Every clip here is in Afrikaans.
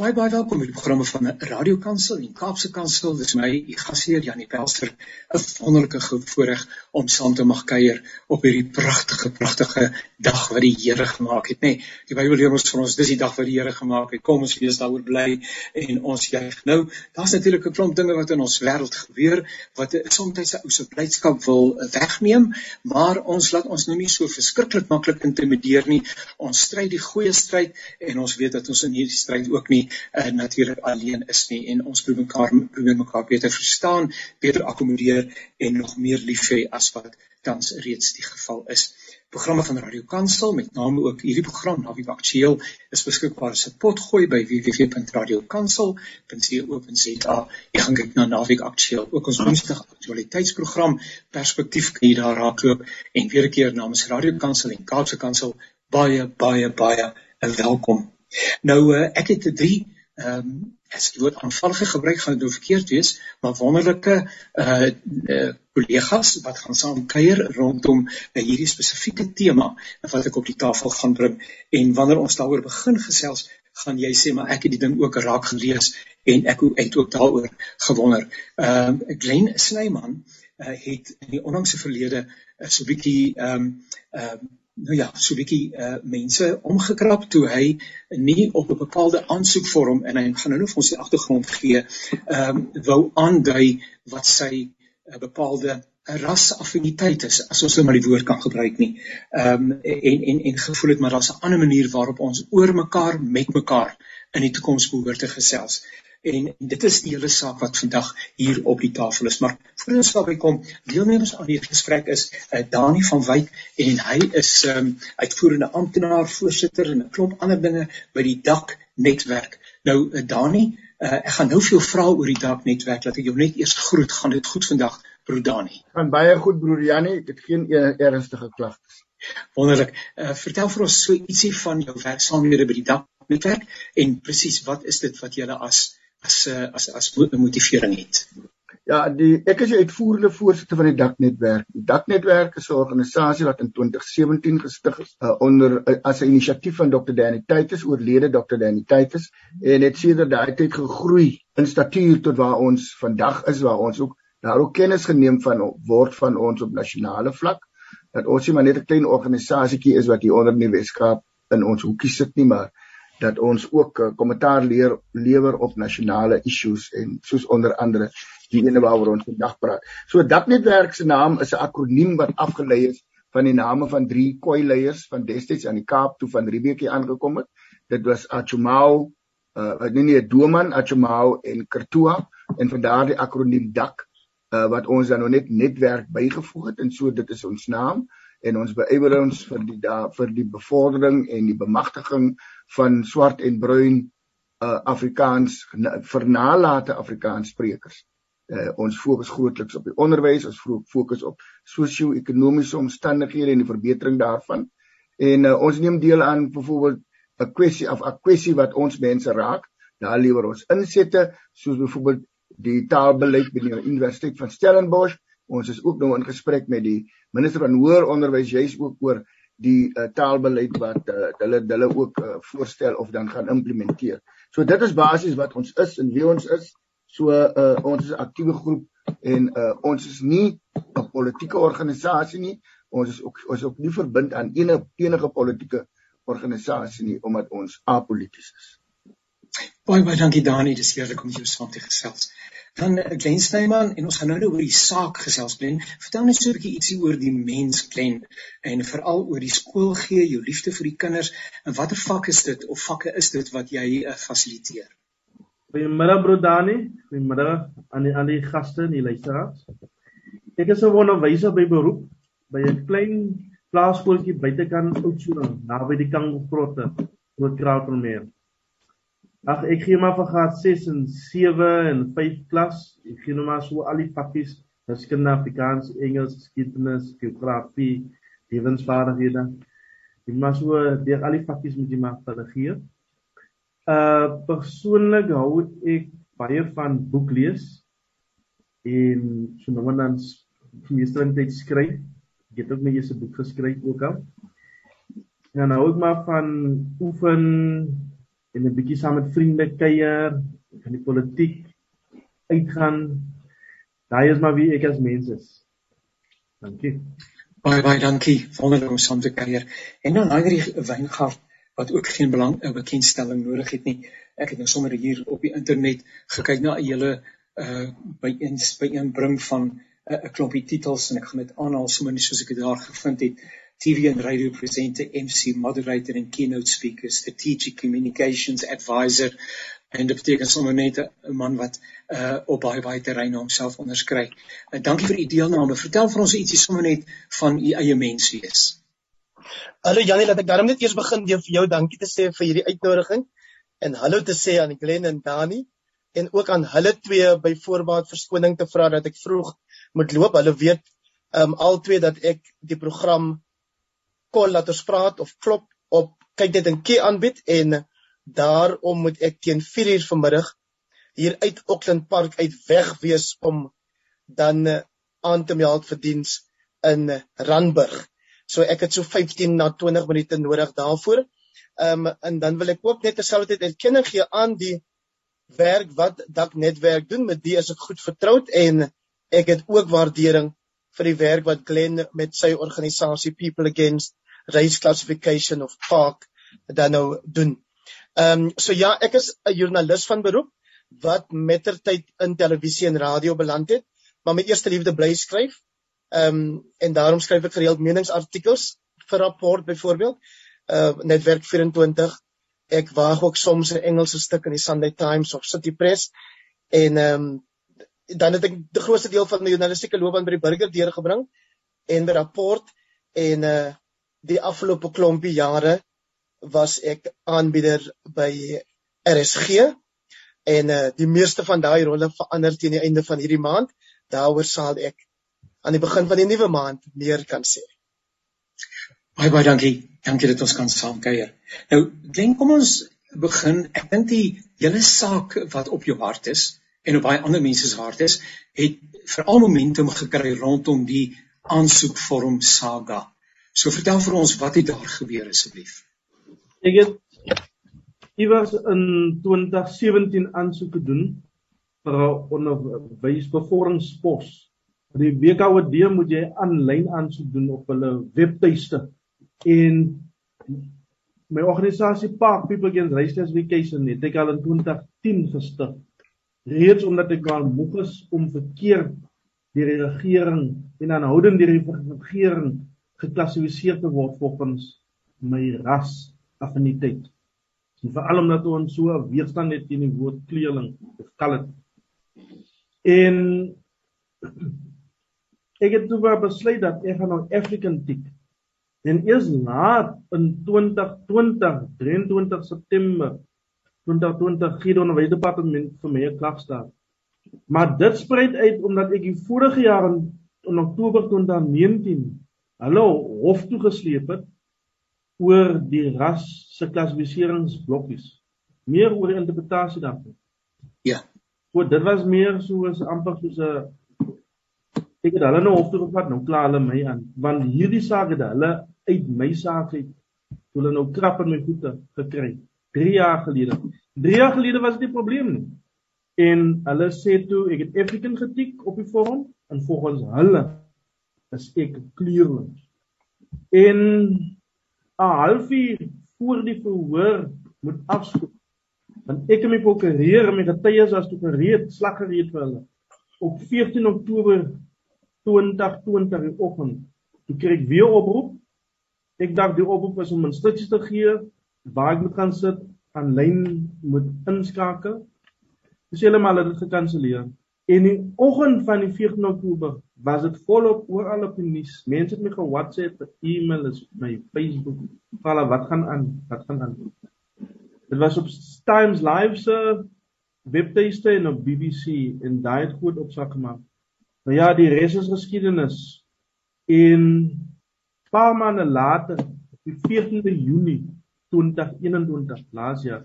Baie baie welkom by die programme van Radio Kansel en Kaapse Kansel. Dis my gasheer Janie Pelster. 'n Wonderlike voorreg om saam te mag kuier op hierdie pragtige pragtige dag wat die Here gemaak het, nê. Nee, die Bybel leer ons vir ons dis die dag wat die Here gemaak het. Kom ons wees daaroor bly en ons juig. Nou, daar's natuurlik 'n klomp dinge wat in ons wêreld gebeur wat soms 'n ou se blydskap wil wegneem, maar ons laat ons nou nie so verskriklik maklik intimideer nie. Ons stry die goeie stryd en ons weet dat ons in hierdie stryd ook nie uh, natuurlik alleen is nie en ons probeer mekaar probeer mekaar beter verstaan, beter akkommodeer en nog meer lief hê as wat tans reeds die geval is. Programme van Radio Kansel met name ook hierdie program Naweek Aktueel is beskikbaar as 'n potgooi by www.radiokansel.co.za. Jy gaan kyk na Naweek Aktueel, ook ons woensdag aktualiteitsprogram Perspektief kan jy daar raakloop en weer 'n keer namens Radio Kansel en Kaapse Kansel baie baie baie welkom. Nou uh, ek het 'n drie ehm um, as die woord aanvallige gebruik gaan dit nou verkeerd wees, maar wonderlike uh, uh kollegas wat gaan saam kuier rondom uh, hierdie spesifieke tema wat ek op die tafel gaan bring en wanneer ons daaroor begin gesels, gaan jy sê maar ek het die ding ook raak gelees en ek het ook daaroor gewonder. Ehm uh, Glenn Snyman uh, het in die onlangse verlede uh, so 'n bietjie ehm um, ehm um, nou ja, so 'n bietjie uh mense omgekrap toe hy nie op 'n bepaalde aansoekvorm en hy gaan nou nog ons die agtergrond gee, ehm um, wou aandui wat sy uh, bepaalde rasaffiniteit is as ons nou maar die woord kan gebruik nie. Ehm um, en en en gevoel het maar daar's 'n ander manier waarop ons oor mekaar met mekaar in die toekoms behoort te gesels en dit is die hele saak wat vandag hier op die tafel is. Maar voor ons daarby kom, deelnemers aan hierdie gesprek is uh, Dani van Wyk en hy is um, uitvoerende amptenaar, voorsitter en 'n klomp ander dinge by die Dak netwerk. Nou uh, Dani, uh, ek gaan nou vir jou vra oor die Dak netwerk. Laat ek jou net eers groet. Gaan dit goed vandag, broer Dani? Gaan baie goed broer Janie. Ek het geen ernstige klagtes. Wonderlik. Uh, vertel vir ons so ietsie van jou werksaamhede by die Dak netwerk en presies wat is dit wat julle as as eh, as as motivering het. Ja, die ek is die uitvoerende voorsitter van die Daknetwerk. Die Daknetwerk is 'n organisasie wat in 2017 gestig is uh, onder uh, as 'n inisiatief van Dr. Danny Titus, oorlede Dr. Danny Titus, en het sedert daai tyd gegroei in statuur tot waar ons vandag is, waar ons ook daar ook kennis geneem van word van ons op nasionale vlak. Dat ons nie maar net 'n klein organisasietjie is wat hier onder in die Weskaap in ons hoekie sit nie, maar dat ons ook uh, kommentaar leer lewer op nasionale issues en soos onder andere die ene waaroor ons vandag praat. So dat netwerk se naam is 'n akroniem wat afgelei is van die name van drie koi leiers van destyds aan die Kaap toe van Riebeekie aangekom het. Dit was Achumau, uh nee nee, Doman, Achumau en Kertua en van daardie akroniem DAK uh wat ons dan nou net netwerk bygevoeg het en so dit is ons naam en ons beywer ons vir die da, vir die bevordering en die bemagtiging van swart en bruin uh, Afrikaans vir nalate Afrikaans sprekers. Uh, ons fokus grootliks op die onderwys, ons fokus op sosio-ekonomiese omstandighede en die verbetering daarvan. En uh, ons neem deel aan byvoorbeeld 'n kwessie of 'n kwessie wat ons mense raak. Daar lewer ons insette soos byvoorbeeld die taalbeleid by die Universiteit van Stellenbosch Ons is ook nou in gesprek met die minister van hoër onderwys juis ook oor die uh, taalbeleid wat uh, hulle hulle ook uh, voorstel of dan gaan implementeer. So dit is basies wat ons is en wie ons is. So uh, ons is 'n aktiewe groep en uh, ons is nie 'n politieke organisasie nie. Ons is ook ons is ook nie verbind aan enige enige politieke organisasie nie omdat ons apolities is. Baie baie dankie Dani, dis heerlik om jou saam te gesels van eh, Glenn Snyman en ons gaan nou oor die saak gesels Glenn. Vertel net so 'n bietjie ietsie oor die mens Glenn en veral oor die skool gee, jou liefde vir die kinders en watter vak is dit of vakke is dit wat jy uh, fasiliteer? Goeiemiddag Brodani, goeiemiddag aan die aan die gaste en die luisteraars. Ek is 'n onderwyser by beroep by 'n klein plaaskooltjie buitekant Oudtshoorn, naby die Kangoprotte, Groot Kraalmeer. Ag ek gee maar vir graad 6 en 7 en 5 klas. Ek gee nou maar so al die pakkies, wiskunde, Afrikaans, Engels, geskiedenis, geografie, lewensvaardighede. Ek maar so deur al die pakkies moet jy maar hulle gee. Uh persoonlik hou ek baie van boek lees en so nou en dan meestal net skryf. Ek het ook my eerste boek geskryf ook al. En dan hou ek maar van oefen en 'n bietjie saam met vriende kuier, van die politiek uitgaan. Daai is maar wie ek as mens is. Dankie. Baie baie dankie. Wonderlik om saam te kuier. En dan Heinrich Weingart wat ook geen belang 'n bekendstelling nodig het nie. Ek het nou sommer hier op die internet gekyk na 'n hele uh by een by een bring van 'n uh, klompie titels en ek gaan dit aanhaal sommer nie soos ek dit daar gevind het. TV and radio presenter, MC, moderator and keynote speaker, strategic communications advisor en dit beteken sommer net 'n man wat uh op baie baie terreine homself onderskry. Uh, dankie vir u deelname. Vertel vir ons ietsie sommer net van u eie menswees. Hallo Janie, laat ek daarom net eers begin deur vir jou dankie te sê vir hierdie uitnodiging en hallo te sê aan Glen en Dani en ook aan hulle twee by voorbaat verskoning te vra dat ek vroeg moet loop. Hulle weet um al twee dat ek die program Kol laat ons praat of klop op kyk dit in K aanbied en Daarom moet ek teen 4:00 vanmiddag hier uit Auckland Park uit weg wees om dan uh, aan te meld vir diens in Randburg. So ek het so 15 na 20 minute nodig daarvoor. Ehm um, en dan wil ek ook net terselfdertyd erkenning gee aan die werk wat Dak Netwerk doen met die is ek goed vertroud en ek het ook waardering vir die werk wat Glenn met sy organisasie People Against Race Classification of PARK dan nou doen. Ehm um, so ja, ek is 'n joernalis van beroep wat mettertyd in televisie en radio beland het, maar my eerste liefde bly skryf. Ehm um, en daarom skryf ek gereeld meningsartikels vir rapport byvoorbeeld. Uh Netwerk 24. Ek waag ook soms 'n Engelse stuk in die Sunday Times of City Press en ehm um, dan het ek die grootste deel van my journalistieke loopbaan by die Burger deurgebring en by rapport en uh die afgelope klompie jare was ek aanbieder by RSG en uh, die meeste van daai rolle verander teen die einde van hierdie maand. Daaroor sal ek aan die begin van die nuwe maand meer kan sê. Baie baie dankie. Dankie dat ons kan saam kuier. Nou, dink kom ons begin. Ek dink die hele saak wat op jou hart is en op baie ander mense se hart is, het veral momentum gekry rondom die aansoekvorm saga. So vertel vir ons wat het daar gebeur asseblief. Ek het iewers in 2017 aansoek gedoen vir 'n onderwysbevorderingspos. Vir die BKWD moet jy aanlyn aansoek doen op hulle webtuiste. En my organisasie Park People Against Race Classification het ek al in 2010 gestig. Reeds omdat ek al moeg is om verkeerd deur die regering en aanhoudend deur die regering geklassifiseer te word volgens my ras affiniteit. En veral omdat ons so weerstand het teen die woord kleeling of colored. En ek het toe besluit dat ek gaan nou African tik. En eers laat in 2020, 23 September 2020 gee die onderwysdepartement vir my 'n klagstaat. Maar dit spruit uit omdat ek die vorige jaar in, in Oktober 2019 hallo hof toe gesleep het oor die ras se klassifikasingsblokkies. Meer oor die interpretasie daarvan. Ja. So dit was meer soos amper soos 'n ek het hulle nou hof toe gevat, nou kla hulle my aan, want hierdie saak het hulle uit my saak uit hulle nou krap in my voete gekry 3 jaar gelede. 3 jaar gelede was dit 'n probleem nie. En hulle sê toe ek het African getik op die vorm en volgens hulle is ek kleurloos. En 'n halfuur voor die verhoor moet afskoop. Want ek en my prokureur my getuies as toe gereed slag gereed vir hulle. Op 14 Oktober 2020 in oggend, toe kry ek weer oproep. Ek dink die oproep is om instruksies te gee waar ek moet gaan sit, aanlyn moet inskakel. Dis heeltemal dit gekanselleer. En die oggend van die 14 Oktober was dit volop oral op die nuus. Mense het my ge-WhatsApp, e-mail, is my Facebook. Vala, wat gaan aan? Wat gaan aan? Dit was op Times Live se webtuiste en op BBC en daai het groot opsak gemaak. Nou ja, die res is geskiedenis. En paar maande later, die 14de Junie 2021, laas jaar,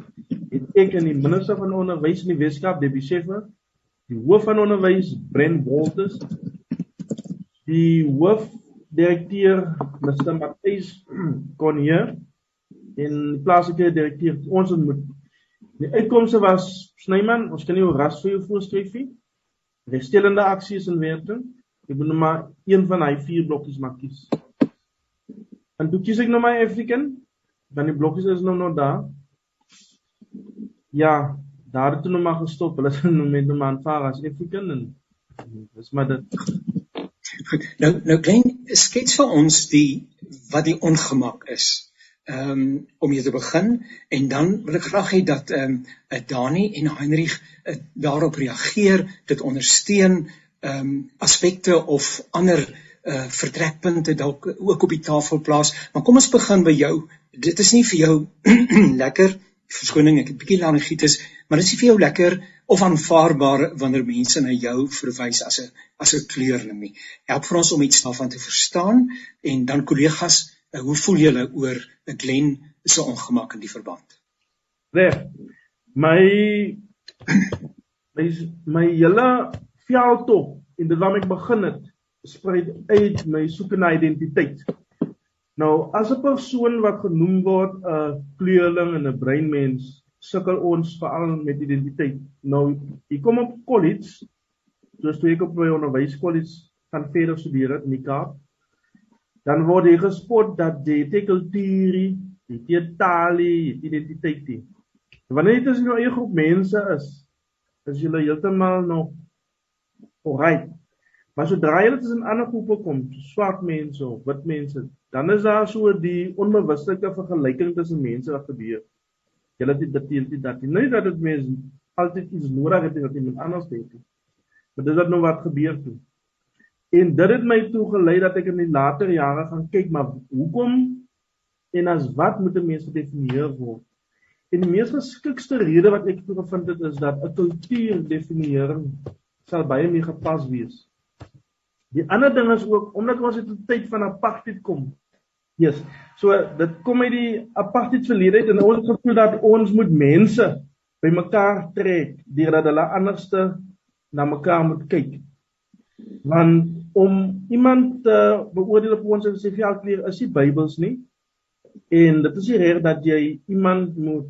het ek in die minister van onderwys in die Weskaap, Debbie Scheffer, die hoof van onderwys Brent Walters die hoof direkteur Mr Matthys Konje en die plaaslike direkteur ons ontmoet Die uitkomste was Snyman, ons kan nie 'n ras vir jou voorskryf nie. Restelende aksies in werking. Ek moet nou maar een van hy vier blokkies maak kies. En toe kies ek nou my African, dan die blokkies is nou nog daar. Ja, daar het nou maar gestop. Hulle het nou met nou maar aanvaar as African en dis maar dit. Goed. Nou nou klein skets vir ons die wat die ongemak is ehm um, om hier te begin en dan wil ek graag hê dat ehm um, Dani en Heinrich uh, daarop reageer, dit ondersteun ehm um, aspekte of ander uh vertrekpunte dalk ook op die tafel plaas. Maar kom ons begin by jou. Dit is nie vir jou lekker verskoning ek 'n bietjie laryngitis, maar dit is nie vir jou lekker of aanvaarbaar wanneer mense na jou verwys as 'n as 'n kleurling nie. Help vir ons om iets daarvan te verstaan en dan kollegas Uh, hoe voel julle oor 'n Glen se ongemak in die verband? Reg. My my my hele veldtog en dit waarmee ek begin het, sprei uit my soeke na identiteit. Nou, as 'n persoon wat genoem word 'n kleurling en 'n breinmens, sukkel ons veral met identiteit. Nou, ek kom op college, soos toe ek op my onderwyskollege gaan verder studeer in die Kaap dan word jy gespot dat jy te kultuurie, jy te tali, jy identiteit het. Wanneer jy tussen jou eie groep mense is, is jy heeltemal nog oral. Maar sodra jy tussen ander groepe kom, swart mense of wit mense, dan is daar so die onbewuslike vergelyking tussen mense wat gebeur. Jy het dit dit dit dat jy nie dat dit mense altyd iets nodig het dat iemand anders dink. Maar dis wat nou wat gebeur toe. En dit het my toe gelei dat ek in die later jare gaan kyk maar hoekom en as wat moet 'n mens gedefinieer word? En die mees geskikste rede wat ek toe gevind het is dat 'n kultuur definiering sal baie meer gepas wees. Die ander ding is ook omdat ons uit 'n tyd van apartheid kom. Yes. So dit kom uit die apartheid verlede en ons gevoel dat ons moet mense bymekaar trek deurdat hulle anderste na mekaar moet kyk. Want om iemand te beoordeel op ons se velkleur is die Bybels nie. En dit is nie reg dat jy iemand moet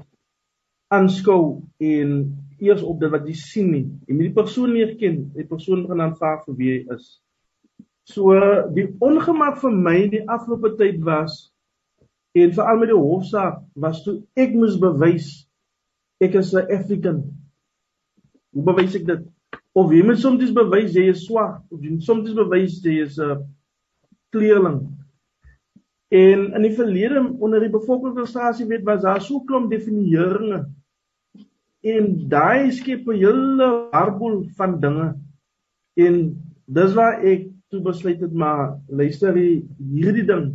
aanskou en eers op dit wat jy sien nie. Jy moet die persoon leer ken, die persoon gaan aanvaar vir wie hy is. So die ongemak vir my die afgelope tyd was en veral met die hofsaak was toe ek moes bewys ek is 'n African. Hoe bewys ek dit? of jy moet soms bewys jy is swart of jy soms bewys jy is 'n kleerling. En in die verlede onder die bevolkingsregistrasie wet was daar so klomp definieringe. En daai skep 'n hele harbol van dinge. En dis waar ek toe besluit het maar luister hierdie ding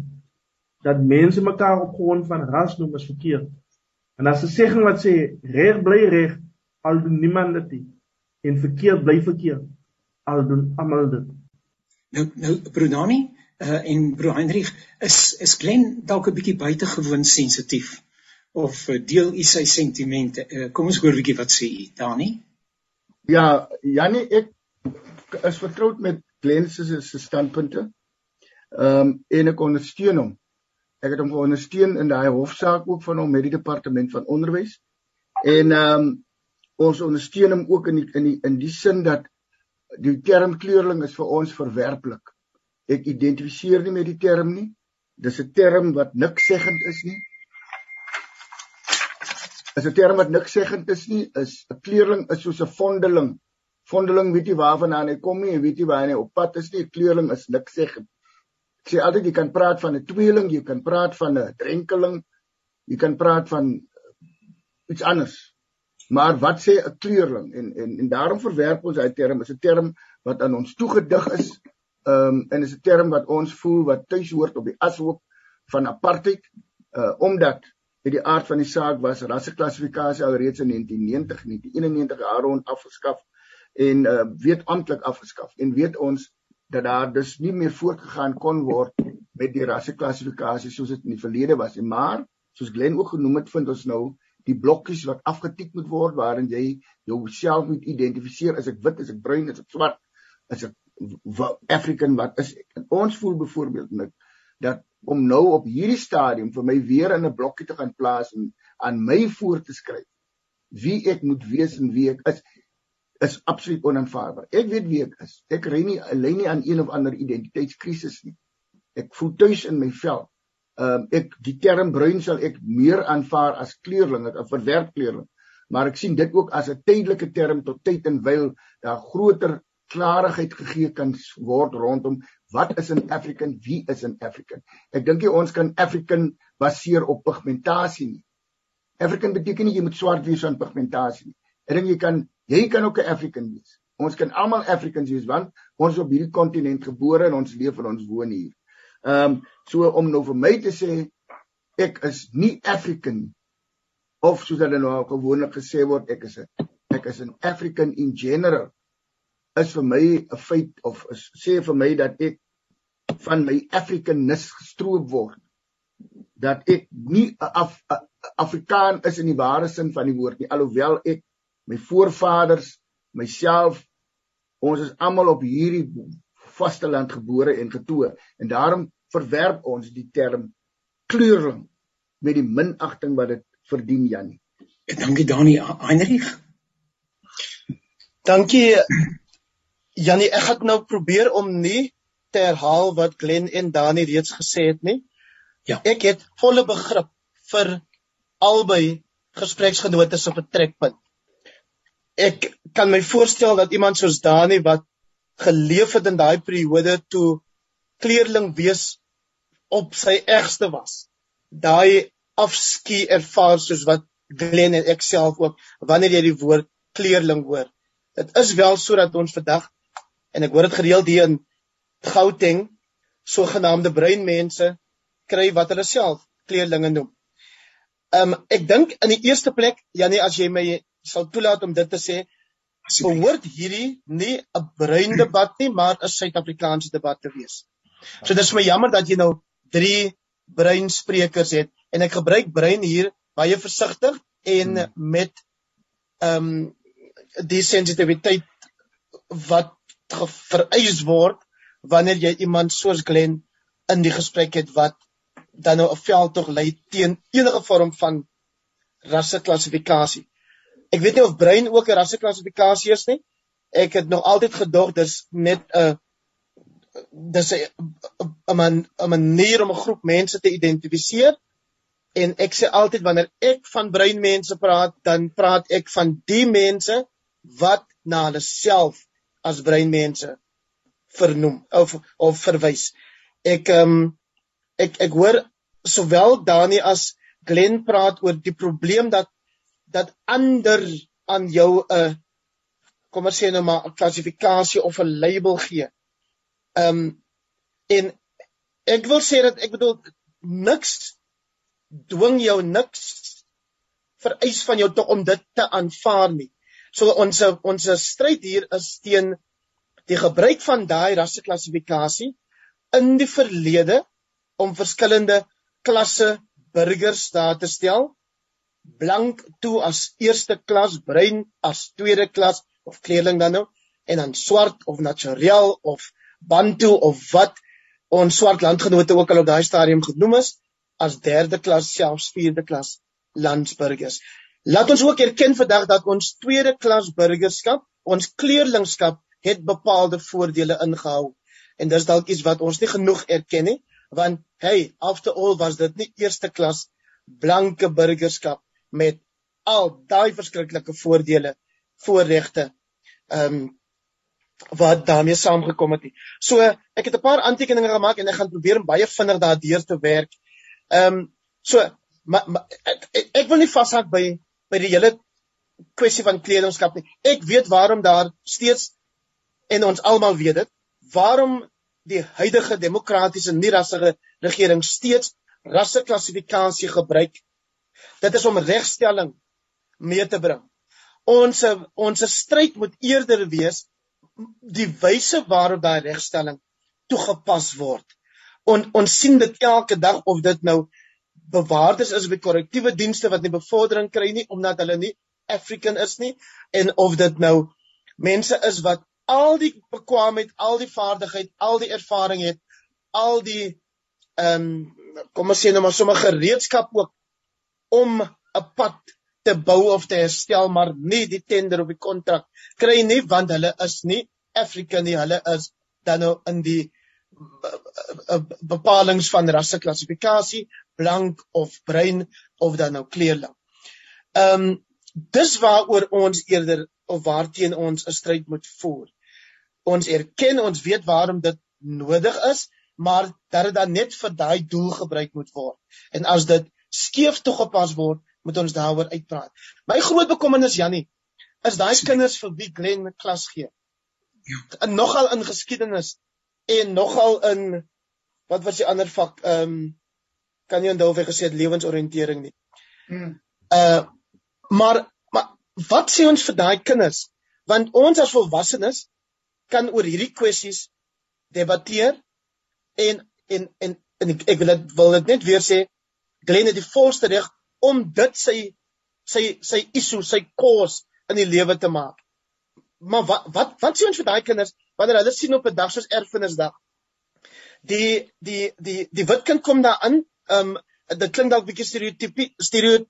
dat mense mekaar op grond van ras noem is verkeerd. En as 'n segging wat sê reg bly reg al doen niemand dit nie. En verkeerd bly verkeerd al doen almal dit. Nou nou Brunani uh, en Bro Heinrich is is Glen dalk 'n bietjie buitengewoon sensitief? Of uh, deel u sy sentimente uh, kom ons hoor 'n bietjie wat sê u Dani ja Janie ek is vertroud met Glen se se standpunte ehm um, en ek ondersteun hom ek het hom ondersteun in daai hofsaak ook van hom met die departement van onderwys en ehm um, ons ondersteun hom ook in die, in die, in die sin dat die term kleurling is vir ons verwerplik. Ek identifiseer nie met die term nie. Dis 'n term wat niks seggend is nie. Is 'n term wat niks seggend is nie, is 'n kleurling is soos 'n vondeling. Vondeling weet jy waarvandaan hy kom nie en weet jy waar hy op pad is nie. 'n Kleurling is niks seggend. Ek sê altyd jy kan praat van 'n tweeling, jy kan praat van 'n drenkeling, jy kan praat van iets anders. Maar wat sê 'n kleurling en en en daarom verwerp ons hy term is 'n term wat aan ons toegedig is. Ehm um, en is 'n term wat ons voel wat tuis hoort op die ashoop van apartheid uh omdat uit die aard van die saak was rasseklassifikasie alreeds in 1990 1991 jaar rond afgeskaf en uh weet amptelik afgeskaf. En weet ons dat daar dus nie meer voortgegaan kon word met die rasseklassifikasie soos dit in die verlede was nie. Maar soos Glen ook genoem het vind ons nou die blokkies wat afgetik moet word waarin jy jouself moet identifiseer. As ek wit is ek bruin is ek swart is ek African wat is ek? En ons voel byvoorbeeld net dat om nou op hierdie stadium vir my weer in 'n blokkie te gaan plaas en aan my voor te skryf wie ek moet wees en wie ek is is absoluut onaanvaarbaar. Ek weet wie ek is. Ek ry nie lê nie aan een of ander identiteitskrisis nie. Ek voel tuis in my vel. Ehm um, ek die term bruin sal ek meer aanvaar as kleurling, 'n verwerp kleurling. Maar ek sien dit ook as 'n tydelike term tot tyd en wyl daar groter klarigheid gegee kan word rondom wat is 'n African, wie is 'n African. Ek dink jy ons kan African baseer op pigmentasie nie. African beteken nie jy moet swart wees van pigmentasie nie. Ek dink jy kan Jy kan ook 'n African wees. Ons kan almal Africans wees want ons is op hierdie kontinent gebore en ons leef en ons woon hier. Ehm um, so om nou vir my te sê ek is nie African of soos hulle nou gewoonlik gesê word ek is 'n ek is 'n African in general is vir my 'n feit of is, sê vir my dat ek van my Africanis gestroop word dat ek nie 'n Af, Afrikaan is in die ware sin van die woord nie alhoewel ek my voorvaders, myself, ons is almal op hierdie vasteland gebore en getoe en daarom verwerp ons die term kleurling met die minagting wat dit verdien Jannie. Dankie Dani Heinrich. Dankie Jannie, ek gaan nou probeer om nie te herhaal wat Glen en Dani reeds gesê het nie. Ja. Ek het volle begrip vir albei gespreksgenote se vertrekpunt ek kan my voorstel dat iemand soos Dani wat geleef het in daai periode toe kleerling wees op sy ergste was. Daai afskie ervaar soos wat Glen en ek self ook wanneer jy die woord kleerling hoor. Dit is wel sodat ons vandag en ek hoor dit gereeld hier in Gauteng sogenaamde bruin mense kry wat hulle self kleerlinge noem. Ehm um, ek dink in die eerste plek Janie as jy my sal toelaat om dit te sê behoort hierdie nie 'n bruin debat nie maar 'n Suid-Afrikaanse debat te wees. So dis my jammer dat jy nou drie bruin sprekers het en ek gebruik bruin hier baie versigtig en hmm. met ehm um, die sensitiwiteit wat vereis word wanneer jy iemand soos Glen in die gesprek het wat dan nou 'n veldtog lei teen enige vorm van rasseklassifikasie. Ek weet nie of brein ook 'n rasseklassifikasie is nie. Ek het nog altyd gedog dis net 'n dis 'n 'n 'n manier om 'n groep mense te identifiseer. En ek sê altyd wanneer ek van breinmense praat, dan praat ek van die mense wat na hulle self as breinmense vernoem of of verwys. Ek ehm um, ek ek hoor sowel Dani as Glen praat oor die probleem dat dat ander aan jou 'n kom ons sê nou maar 'n klassifikasie of 'n label gee. Ehm um, en ek wil sê dat ek bedoel niks dwing jou niks vereis van jou te, om dit te aanvaar nie. So ons ons stryd hier is teen die gebruik van daai rasseklassifikasie in die verlede om verskillende klasse burgers daar te stel blank toe as eerste klas, bruin as tweede klas of kleerling dan nou en dan swart of naturel of bantu of wat ons swart landgenote ook al op daai stadium genoem is as derde klas selfs vierde klas landsburgers. Laat ons ook erken vandag dat ons tweede klas burgerskap, ons kleerlingskap het bepaalde voordele ingehou. En dis dalk iets wat ons nie genoeg erken nie, want hey, after all was dit nie eerste klas blanke burgerskap met al daai verskriklike voordele, voorregte ehm um, wat daarmee saamgekom het. So ek het 'n paar aantekeninge gemaak en ek gaan probeer om baie vinnig daardeur te werk. Ehm um, so maar ma, ek, ek wil nie vashak by by die hele kwessie van kledingskap nie. Ek weet waarom daar steeds en ons almal weet dit, waarom die huidige demokratiese nie-rassige regering steeds rasseklassifikasie gebruik Dit is om regstelling mee te bring. Ons ons stryd moet eerder wees die wyse waarop daai regstelling toegepas word. On, ons sien dit elke dag of dit nou bewaarders is by korrektiewe dienste wat nie bevordering kry nie omdat hulle nie African is nie en of dit nou mense is wat al die bekwaamheid, al die vaardigheid, al die ervaring het, al die ehm um, kom ons sê nou maar sommer gereedskap ook om 'n pad te bou of te herstel maar nie die tender of die kontrak kry nie want hulle is nie Afrika nie hulle is dan nou in die bepalinge van rasseklassifikasie blank of bruin of dan nou kleurling. Ehm um, dis waaroor ons eerder of waarteen ons 'n stryd moet voer. Ons erken ons weet waarom dit nodig is, maar dat dit dan net vir daai doel gebruik moet word. En as dit skeef toegepas word, moet ons daaroor uitpraat. My groot bekommernis Jannie is daai kinders vir wie Glen klas gee. Ja. En nogal in geskiedenis en nogal in wat was die ander vak? Ehm um, kan jy onthou of hy gesê het lewensoriëntering nie. Hmm. Uh maar maar wat sê ons vir daai kinders? Want ons as volwassenes kan oor hierdie kwessies debatteer en en en, en ek, ek wil dit wil dit net weer sê Glen het die volste reg om dit sy sy sy isu sy kos in die lewe te maak. Maar wat wat wat sê ons vir daai kinders wanneer hulle sien op 'n dag soos erfenisdag? Die die die die wit kind kom daar aan. Ehm um, dit klink dalk bietjie stereotipe stereo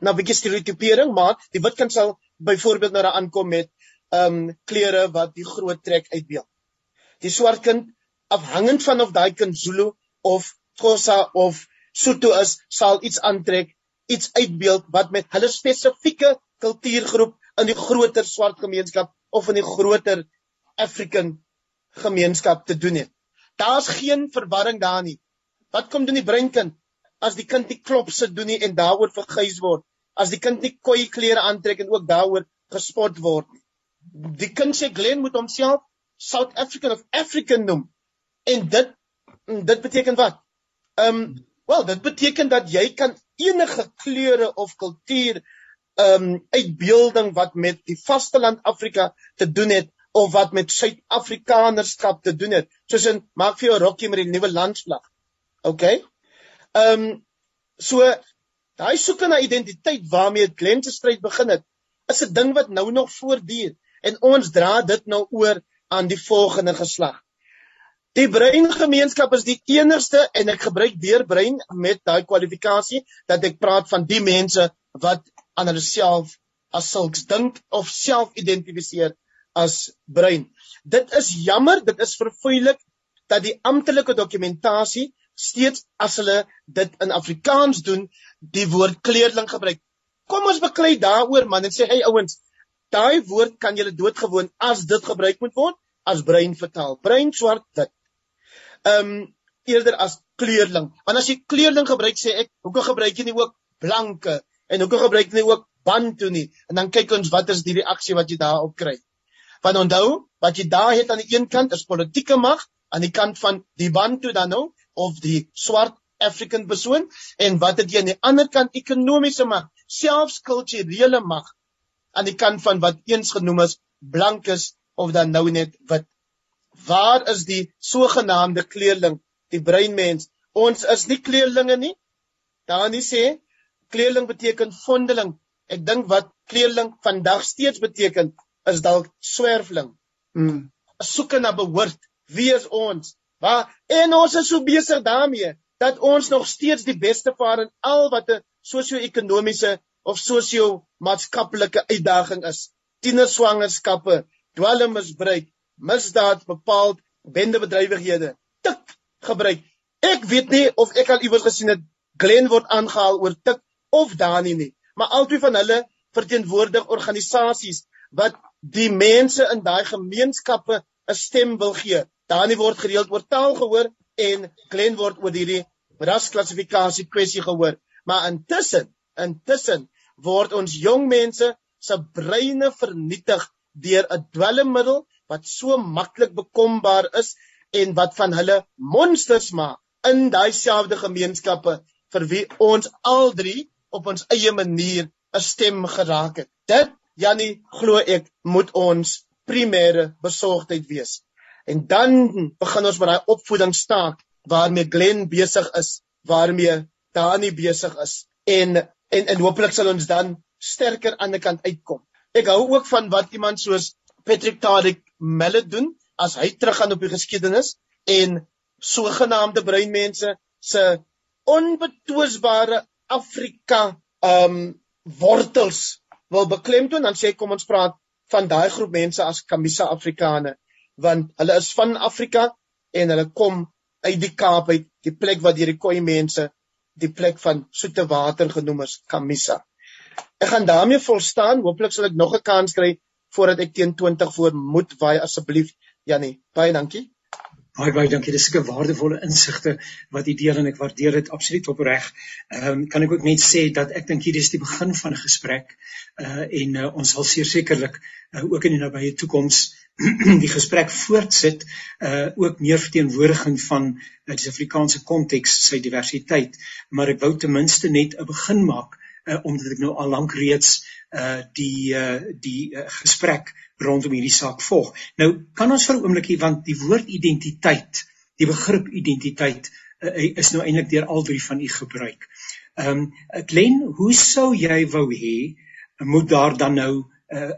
na bietjie stereotipering, maar die wit kind sal byvoorbeeld nou daar aankom met ehm um, klere wat die groot trek uitbeeld. Die swart kind afhangend van of daai kind Zulu of Xhosa of Sotho is, sal iets aantrek, iets uitbeeld wat met hulle spesifieke kultuurgroep in die groter swart gemeenskap of in die groter African gemeenskap te doen het. Daar's geen verwarring daar nie. Wat kom doen die breinkind as die kind nie klop sit doen nie en daaroor verguis word? As die kind nie koi klere aantrek en ook daaroor gespot word nie. Die kind sê Glen moet homself South African of African noem. En dit dit beteken wat? Ehm um, wel, dit beteken dat jy kan enige kleure of kultuur ehm um, uitbeelding wat met die vasteland Afrika te doen het of wat met Suid-Afrikanerskap te doen het. Soos in maak vir jou rokkie met die nuwe landsvlag. OK? Ehm um, so daai soeke na identiteit waarmee Glen se stryd begin het, is 'n ding wat nou nog voortduur en ons dra dit nou oor aan die volgende geslag. Die breingemeenskap is die enigste en ek gebruik deur brein met daai kwalifikasie dat ek praat van die mense wat aan hulle self as sulks dink of self identifiseer as brein. Dit is jammer, dit is verfoeilik dat die amptelike dokumentasie steeds as hulle dit in Afrikaans doen, die woord kleerling gebruik. Kom ons beklei daaroor man en sê hey ouens, daai woord kan julle doodgewoon as dit gebruik moet word as brein vertaal. Brein swart dit ehm um, eerder as kleurling. Want as jy kleurling gebruik sê ek, hoekom gebruik jy nie ook blanke en hoekom gebruik jy nie ook bantu nie? En dan kyk ons wat is die reaksie wat jy daarop kry. Want onthou, wat jy daar het aan die een kant is politieke mag, aan die kant van die bantu dan nou of die swart African persoon en wat het jy aan die ander kant ekonomiese mag, selfs kulturele mag aan die kant van wat eens genoem is blankes of dan nou net wit Waar is die sogenaamde kleerling, die breinmens? Ons is nie kleerlinge nie. Dani sê kleerling beteken vondeling. Ek dink wat kleerling vandag steeds beteken is dalk swerfling. Mm. Soeke na behoort. Wie is ons? Waar en ons is so besig daarmee dat ons nog steeds die beste vaar in al wat 'n sosio-ekonomiese of sosio-maatskaplike uitdaging is. Tienerswangerskappe, dwelmmisbruik, misdaad bepaald bendebedrywighede tik gebruik. Ek weet nie of ek al iewers gesien het Glen word aangehaal oor tik of Dani nie, maar albei van hulle verteenwoordig organisasies wat die mense in daai gemeenskappe 'n stem wil gee. Dani word gereeld oor taal gehoor en Glen word oor hierdie rasklassifikasie kwessie gehoor. Maar intussen, intussen word ons jong mense se breine vernietig deur 'n dwelmmiddel wat so maklik bekombaar is en wat van hulle monsters maak in daai selfde gemeenskappe vir wie ons al drie op ons eie manier 'n stem geraak het. Dit Jannie glo ek moet ons primêre besorgdheid wees. En dan begin ons met daai opvoedingsstaak waarmee Glen besig is, waarmee Dani besig is en en en hopelik sal ons dan sterker aan die kant uitkom. Ek hou ook van wat iemand soos Patrick Tarik Melle doen as hy teruggaan op die geskiedenis en sogenaamde breinmense se onbetwisbare Afrika um, wortels wil beklemtoon dan sê kom ons praat van daai groep mense as Kamisa Afrikane want hulle is van Afrika en hulle kom uit die Kaap uit die plek waar deur die Khoi mense die plek van soete water genoem is Kamisa. Ek gaan daarmee volstaan. Hooplik sal ek nog 'n kans kry voordat ek teen 20 voor moet waai asseblief Jannie. Baie dankie. Baie baie dankie. Dis 'n waardevolle insigte wat u deel en ek waardeer dit absoluut opreg. Ehm um, kan ek ook net sê dat ek dink hierdie is die begin van 'n gesprek uh en uh, ons sal sekerlik uh, ook in die nabye toekoms die gesprek voortsit uh ook meer verteenwoordiging van uh, die Suid-Afrikaanse konteks, sy diversiteit, maar ek wou ten minste net 'n begin maak uh omdat ek nou al lank reeds uh die uh die uh, gesprek rondom hierdie saak volg. Nou kan ons vir 'n oombliekie want die woord identiteit, die begrip identiteit uh, is nou eintlik deur al drie van u gebruik. Ehm um, Glen, hoe sou jy wou hê moet daar dan nou uh,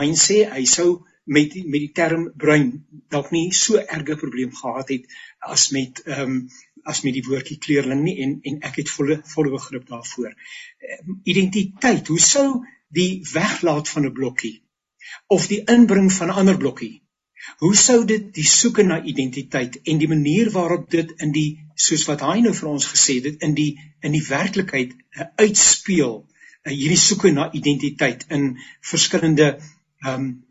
hy sê hy sou met die, met die term bruin dalk nie so erge probleem gehad het as met ehm um, as met die woordjie kleurling nie en en ek het volle volle begrip daarvoor. Um, identiteit, hoe sou die weglaat van 'n blokkie of die inbring van 'n ander blokkie. Hoe sou dit die soeke na identiteit en die manier waarop dit in die soos wat hy nou vir ons gesê het in die in die werklikheid uh, uitspeel uh, hierdie soeke na identiteit in verskillende ehm um,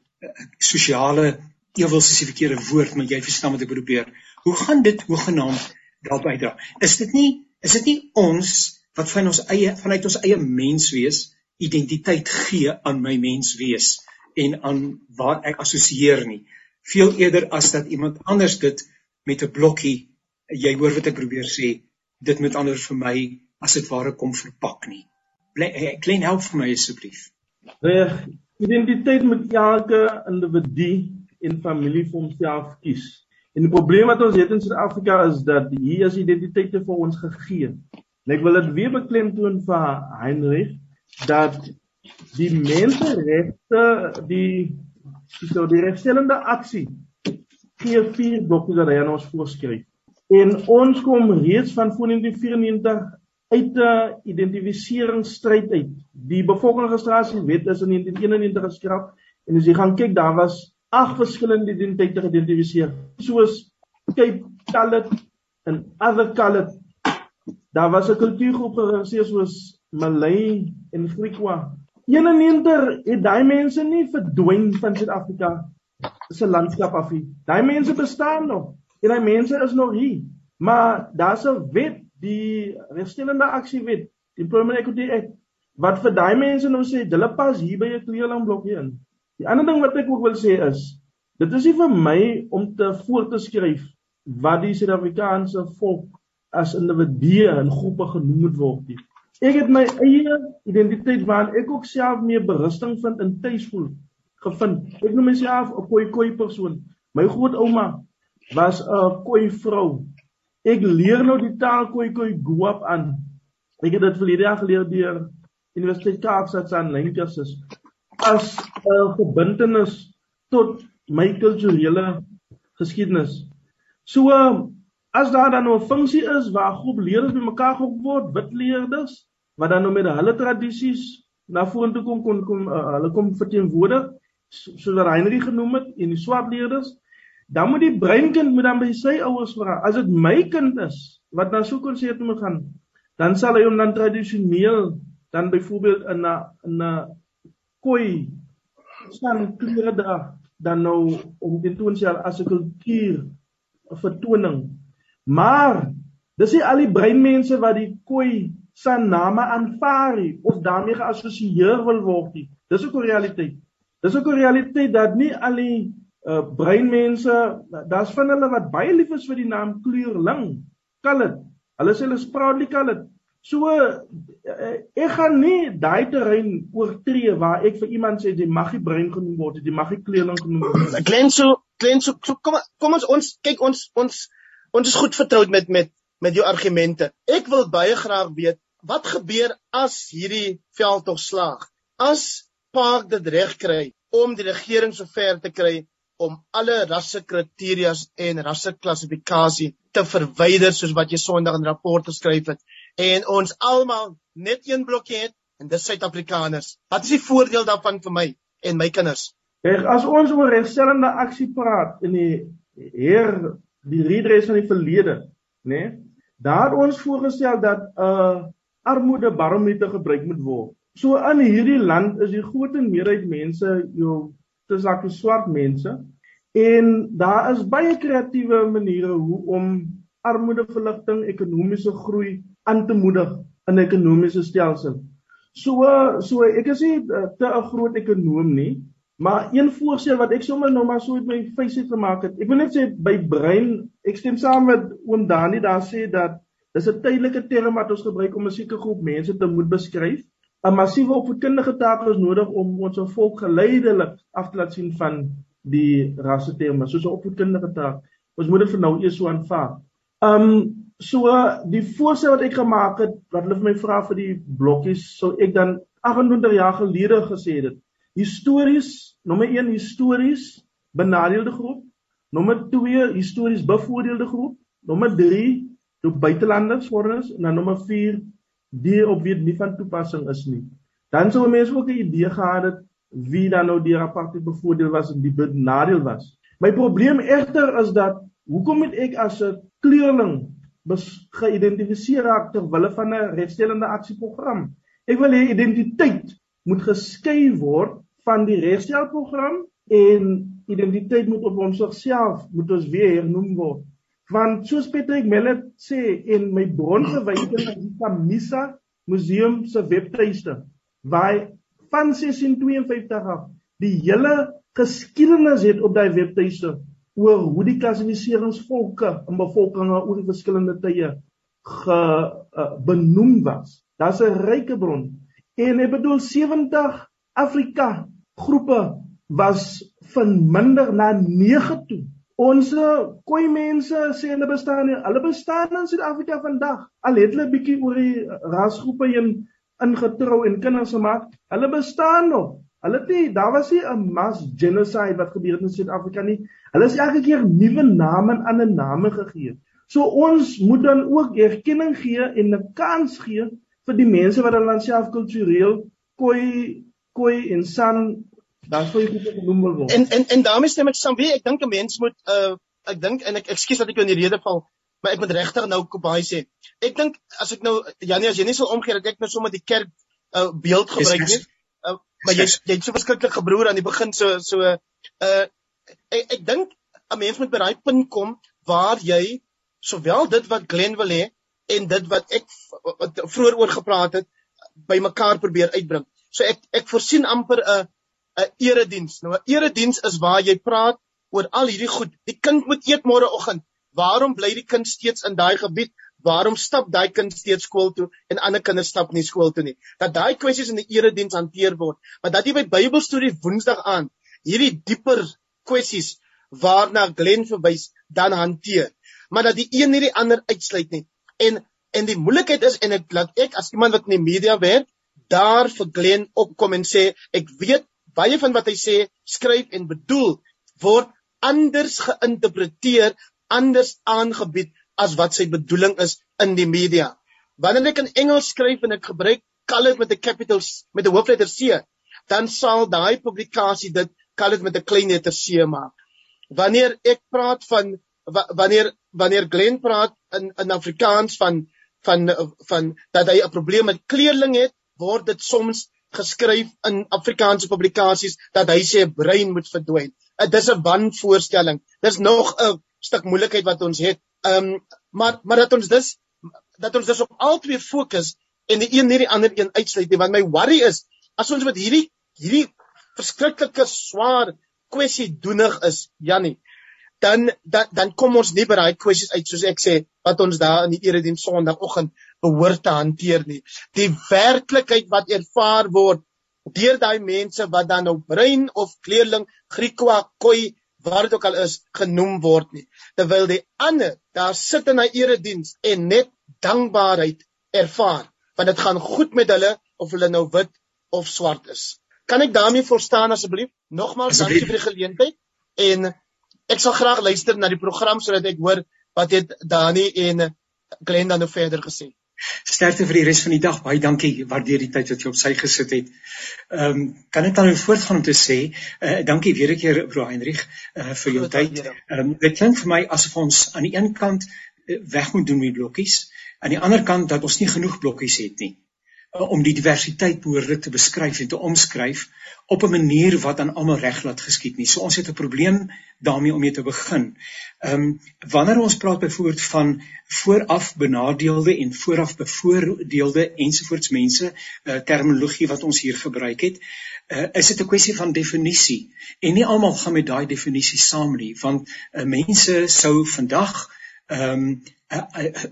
sosiale ewels is die verkeerde woord maar jy verstaan wat ek probeer. Hoe gaan dit hoegenaamd daar bydra? Is dit nie is dit nie ons wat van ons eie vanuit ons eie menswees identiteit gee aan my menswees? en aan waar ek assosieer nie. Veel eerder as dat iemand anders dit met 'n blokkie, jy hoor wat ek probeer sê, dit met ander vir my as dit ware kom verpak nie. Eh, klein help vir my asseblief. Reg, identiteit moet elke individu en familie vir homself kies. En die probleem wat ons het in Suid-Afrika is dat hier is identiteite vir ons gegee. En ek wil dit weer beklemtoon vir Heinrich dat die menseregte die so die regstellende aksie gee vier blokke wat hy aan ons voorskryf. En ons kom reeds van voor 1994 uit 'n identifikasieringsstryd uit. Die bevolkingsregistrasiewet is in 1991 geskraap en as jy gaan kyk, daar was ag verskillende identiteite geïdentifiseer, soos Cape Coloured en other coloured. Daar was 'n kultuurgroep geregistreer soos Malay en Griekwa 91 het daai mense nie verdwyn van Suid-Afrika se landskap af nie. Daai mense bestaan nog. En daai mense is nog hier. Maar daar's 'n wet, die regstellende aksiewet, die Employment Equity Act, wat vir daai mense nou sê hulle pas hier by 'n kleurling blokkie in. Die ander ding wat ek ook wil sê is, dit is nie vir my om te voor te skryf wat die Suid-Afrikaanse volk as individue en groepe genoem moet word nie. Ek het my eie identiteit waarin ek ook self meer berusting vind in tuisvoel gevind. Ek noem myself 'n koi persoon. My grootouma was 'n koi vrou. Ek leer nou die taal koi goop aan. Ek het dit verlede jaar geleer deur Universiteit Kaapstad se aanlyn kursus as 'n verbintenis tot my kulturele geskiedenis. So as daar dan 'n funksie is waar groep leerders bymekaar gekom word, wit leerders wat dan nou met hulle tradisies na vorentoe kom kon kom uh, hulle kom verteenwoordig soos wat Heinrich genoem het en die swart leerders dan moet die breinkind moet dan by sy ouers vra as dit my kind is wat na so konsert moet gaan dan sal hy hom dan tradisioneel dan byvoorbeeld in 'n 'n koi staan klere dra dan nou om dit toe sal as 'n kultuur vertoning maar dis nie al die breinmense wat die koi se name aanvaar of daarmee geassosieer wil word nie. Dis ook 'n realiteit. Dis ook 'n realiteit dat nie al die uh, breinmense, daar's van hulle wat baie lief is vir die naam kleurling, colored. Hulle sê hulle is proudly colored. So uh, ek gaan nie daai terrein oortree waar ek vir iemand sê jy mag nie brein genoem word, jy mag nie kleurling genoem word. Glen so, Glen so, so kom kom ons ons kyk ons ons ons is goed vertroud met met met jou argumente. Ek wil baie graag weet wat gebeur as hierdie veldtog slaag? As Park dit reg kry om die regering sover te kry om alle rassekriteria en rasseklassifikasie te verwyder soos wat jy Sondag in rapport geskryf het en ons almal net een blokkie het en dis Suid-Afrikaners. Wat is die voordeel daarvan vir my en my kinders? Kyk, as ons oor regstellende aksie praat in die heer die redress van die verlede, né? Nee, daar ons voorgestel dat 'n uh, armoede barometer gebruik moet word. So in hierdie land is die groot meerderheid mense jou te sakke swart mense en daar is baie kreatiewe maniere hoe om armoedeverligting, ekonomiese groei aan te moedig in 'n ekonomiese stelsel. So so ek is nie eh, te 'n groot ekonom nie, maar een voorstel wat ek sommer nou maar so met my face gemaak het. Ek wil net sê by brein, ek stem saam met oom Dani daar sê dat dis 'n tydelike term wat ons gebruik om 'n sekere groep mense te moet beskryf. 'n Massiewe opvoedkundige taak is nodig om ons volk geleidelik af te laat sien van die rasse terme, soos 'n opvoedkundige taak. Ons moet dit vir nou eers so aanvaar. Um so die voorstel wat ek gemaak het wat hulle vir my vra vir die blokkies sou ek dan 28 jaar gelede gesê het histories nommer 1 histories benadeelde groep. Nommer 2 histories bevoordeelde groep. Nommer 3 toe buitelanders foreigners en dan nommer 4 die op wie nie van toepassing is nie. Dan sou mense ook 'n idee gehad het wie dan nou die apartheid bevoordeel was en die benadeel was. My probleem egter is dat hoekom moet ek as 'n kleurling geïdentifiseer raak ter wille van 'n regstellende aksieprogram. Ek wil hê identiteit moet geskei word van die regstelprogram en identiteit moet op homself moet ons weer hernoem word. Want soos Patrick Mellet sê in my bronverwysing aan die Kamisa Museum se webtuiste, waar van 1652 af die hele geskiedenis het op daai webtuiste oor hoe die klassifikasingsvolke in bevolkinge oor die verskillende tye ge uh, benoem was. Daar's 'n ryke bron en ek bedoel 70 Afrika groepe was verminder na 9 toe. Ons koi mense sê hulle bestaan nie. Hulle bestaan in Suid-Afrika vandag. Al het hulle bietjie oor die rasgroepe heen ingetrou en kinders gemaak. Hulle bestaan nog. Hulle het nie daar was nie 'n mass genocide wat gebeur het in Suid-Afrika nie. Hulle is elke keer nuwe name en ander name gegee. So ons moet dan ook erkenning gee en 'n kans gee vir die mense wat hulle self kultureel koi koi en san dan sou jy dit genoem word. En en en daarmee stem ek saam. Wie ek dink 'n mens moet uh ek dink en ek ekskuus dat ek jou in die rede val, maar ek moet regtig nou Kobai sê. Ek dink as ek nou Janie as jy nie sal omgee dat ek nou sommer die kerk uh beeld gebruik nie. Maar jy jy het so verskriklik gebroer aan die begin so so uh ek ek dink 'n mens moet by daai punt kom waar jy sowel dit wat Glen wil hê en dit wat ek wat vroeër oor gepraat het by mekaar probeer uitbring. So ek ek voorsien amper 'n 'n erediens. Nou 'n erediens is waar jy praat oor al hierdie goed. Die kind moet eet môreoggend. Waarom bly die kind steeds in daai gebied? Waarom stap daai kind steeds skool toe en ander kinders stap nie skool toe nie? Dat daai kwessies in die erediens hanteer word, maar dat jy by Bybelstorie Woensdag aan hierdie dieper kwessies waarna Glen verwys dan hanteer, maar dat die een nie die ander uitsluit nie. En en die moeilikheid is en ek laat ek as iemand wat in die media werk, daar vir Glen opkom en sê ek weet baie van wat hy sê, skryf en bedoel word anders geïnterpreteer, anders aangebied as wat sy bedoeling is in die media. Wanneer ek in Engels skryf en ek gebruik it met 'n capital met 'n hoofletter C, dan sal daai publikasie dit it met 'n klein letter C maak. Wanneer ek praat van wanneer wanneer Glen praat in in Afrikaans van van van dat hy 'n probleem met kleerling het, word dit soms geskryf in Afrikaanse publikasies dat hy sê brein moet verdwyn. Dit is 'n wanvoorstelling. Dis nog 'n stuk moeilikheid wat ons het Ehm um, maar maar dat ons dus dat ons dus op al twee fokus en die een nie die ander een uitsluit nie want my worry is as ons met hierdie hierdie verskriklike swaar kwessie doenig is Jannie dan dan dan kom ons nie by daai kwessies uit soos ek sê wat ons daar in die erediens Sondagoggend behoort te hanteer nie. Die werklikheid wat ervaar word deur daai mense wat dan nou brein of kleerling Griekwa koi waar dit ook al is genoem word nie. Terwyl die ander daar sit in 'n erediens en net dankbaarheid ervaar want dit gaan goed met hulle of hulle nou wit of swart is. Kan ek daarmee verstaan asseblief? Nogmaals dankie vir die geleentheid. En ek sal graag luister na die program sodat ek hoor wat het Dani en Glenda nou verder gesê Sterkte vir die res van die dag. Baie dankie. Waardeer die tyd wat jy op sy gesit het. Ehm um, kan ek dan voortgaan om te sê, uh, dankie weer 'n keer bro Hendrik uh, vir jou tyd. Ehm um, dit klink vir my asof ons aan die een kant uh, weg moet doen met blokkies, aan die ander kant dat ons nie genoeg blokkies het nie om die diversiteit behoorlik te beskryf en te omskryf op 'n manier wat aan almal reg laat geskied nie. So ons het 'n probleem daarmee om mee te begin. Ehm um, wanneer ons praat byvoorbeeld van vooraf benadeelde en vooraf bevoordeelde ensovoorts mense, uh, terminologie wat ons hier gebruik het, uh, is dit 'n kwessie van definisie. En nie almal gaan met daai definisie saam nie, want uh, mense sou vandag ehm um,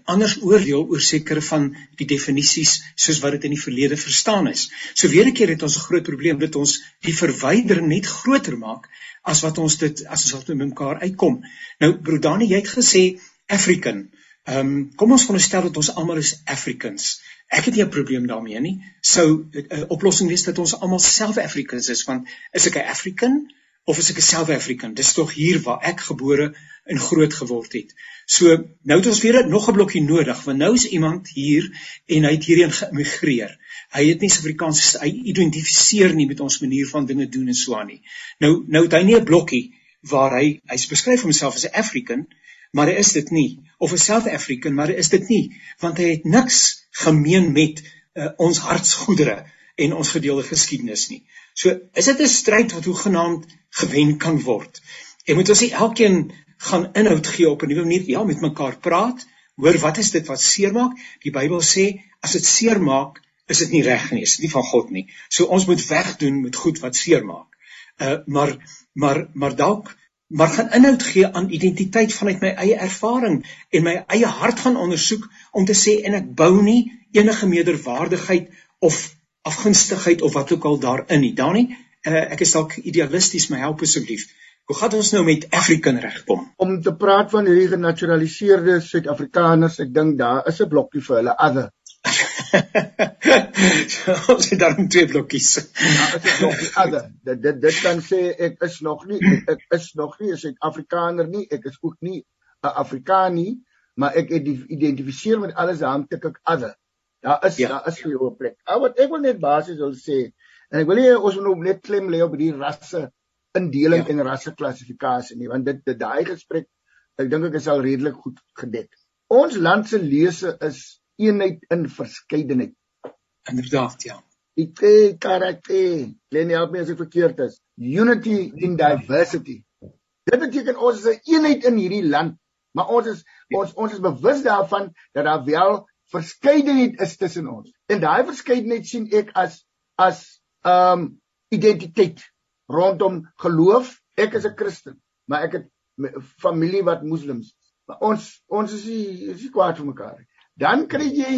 anders oordeel oor sekere van die definisies soos wat dit in die verlede verstaan is. So weer 'n keer het ons 'n groot probleem dat ons die verwydering net groter maak as wat ons dit as ons altyd met mekaar uitkom. Nou Brodani, jy het gesê African. Ehm um, kom ons veronderstel dat ons almal is Africans. Ek het nie 'n probleem daarmee nie. Sou 'n uh, oplossing wees dat ons almal self Africans is want is ek 'n African of is ek 'n South African? Dis tog hier waar ek gebore en groot geword het. So nou het ons weer nog 'n blokkie nodig want nou is iemand hier en hy het hierheen geëmigreer. Hy het nie Suid-Afrikaans hy identifiseer nie met ons manier van dinge doen en so aan nie. Nou nou het hy nie 'n blokkie waar hy hy beskryf homself as 'n African, maar hy is dit nie of 'n South African, maar hy is dit nie want hy het niks gemeen met uh, ons hartsgoedere en ons gedeelde geskiedenis nie. So is dit 'n stryd wat hoegenaamd gewen kan word. En moet ons nie elkeen gaan inhoud gee op 'n nuwe manier? Ja met mekaar praat hoor wat is dit wat seermaak. Die Bybel sê as dit seermaak is dit nie reg nie is dit nie van God nie. So ons moet wegdoen met goed wat seermaak. Uh, maar maar maar dalk maar gaan inhoud gee aan identiteit vanuit my eie ervaring en my eie hart gaan ondersoek om te sê en ek bou nie enige meerderwaardigheid of afgunstigheid of wat ook al daarin nie. Dani uh, ek is dalk idealisties my help asseblief Hoe gaan ons nou met African regkom? Om te praat van hierdie genaturaliseerde Suid-Afrikaners, ek dink daar is 'n blokkie vir hulle other. ons het daar twee blokkies. Ja, is 'n blokkie other. Dit dit dit kan sê ek is nog nie ek, ek is nog nie 'n Suid-Afrikaner nie, ek is ook nie 'n Afrikaanie, maar ek identifiseer met alles daarom tik ek other. Daar is ja. daar is jou 'n plek. Ou wat ek wil net basies wil sê en ek wil nie ons moet nou net klem lê op hierdie rasse indeling ja. en rasseklassifikasie nie want dit dit daai gesprek ek dink ek is al redelik goed gedek. Ons land se lese is eenheid in verskeidenheid. Inderdaad, ja. Ek karakter, len help my as ek verkeerd is. Unity in diversity. Dit beteken ons is 'n eenheid in hierdie land, maar ons is ons ons is bewus daarvan dat daar wel verskeidenheid is tussen ons. En daai verskeidenheid sien ek as as ehm um, identiteit rondom geloof. Ek is 'n Christen, maar ek het familie wat moslems is. Maar ons ons is nie is nie kwaad vir mekaar nie. Dan kry jy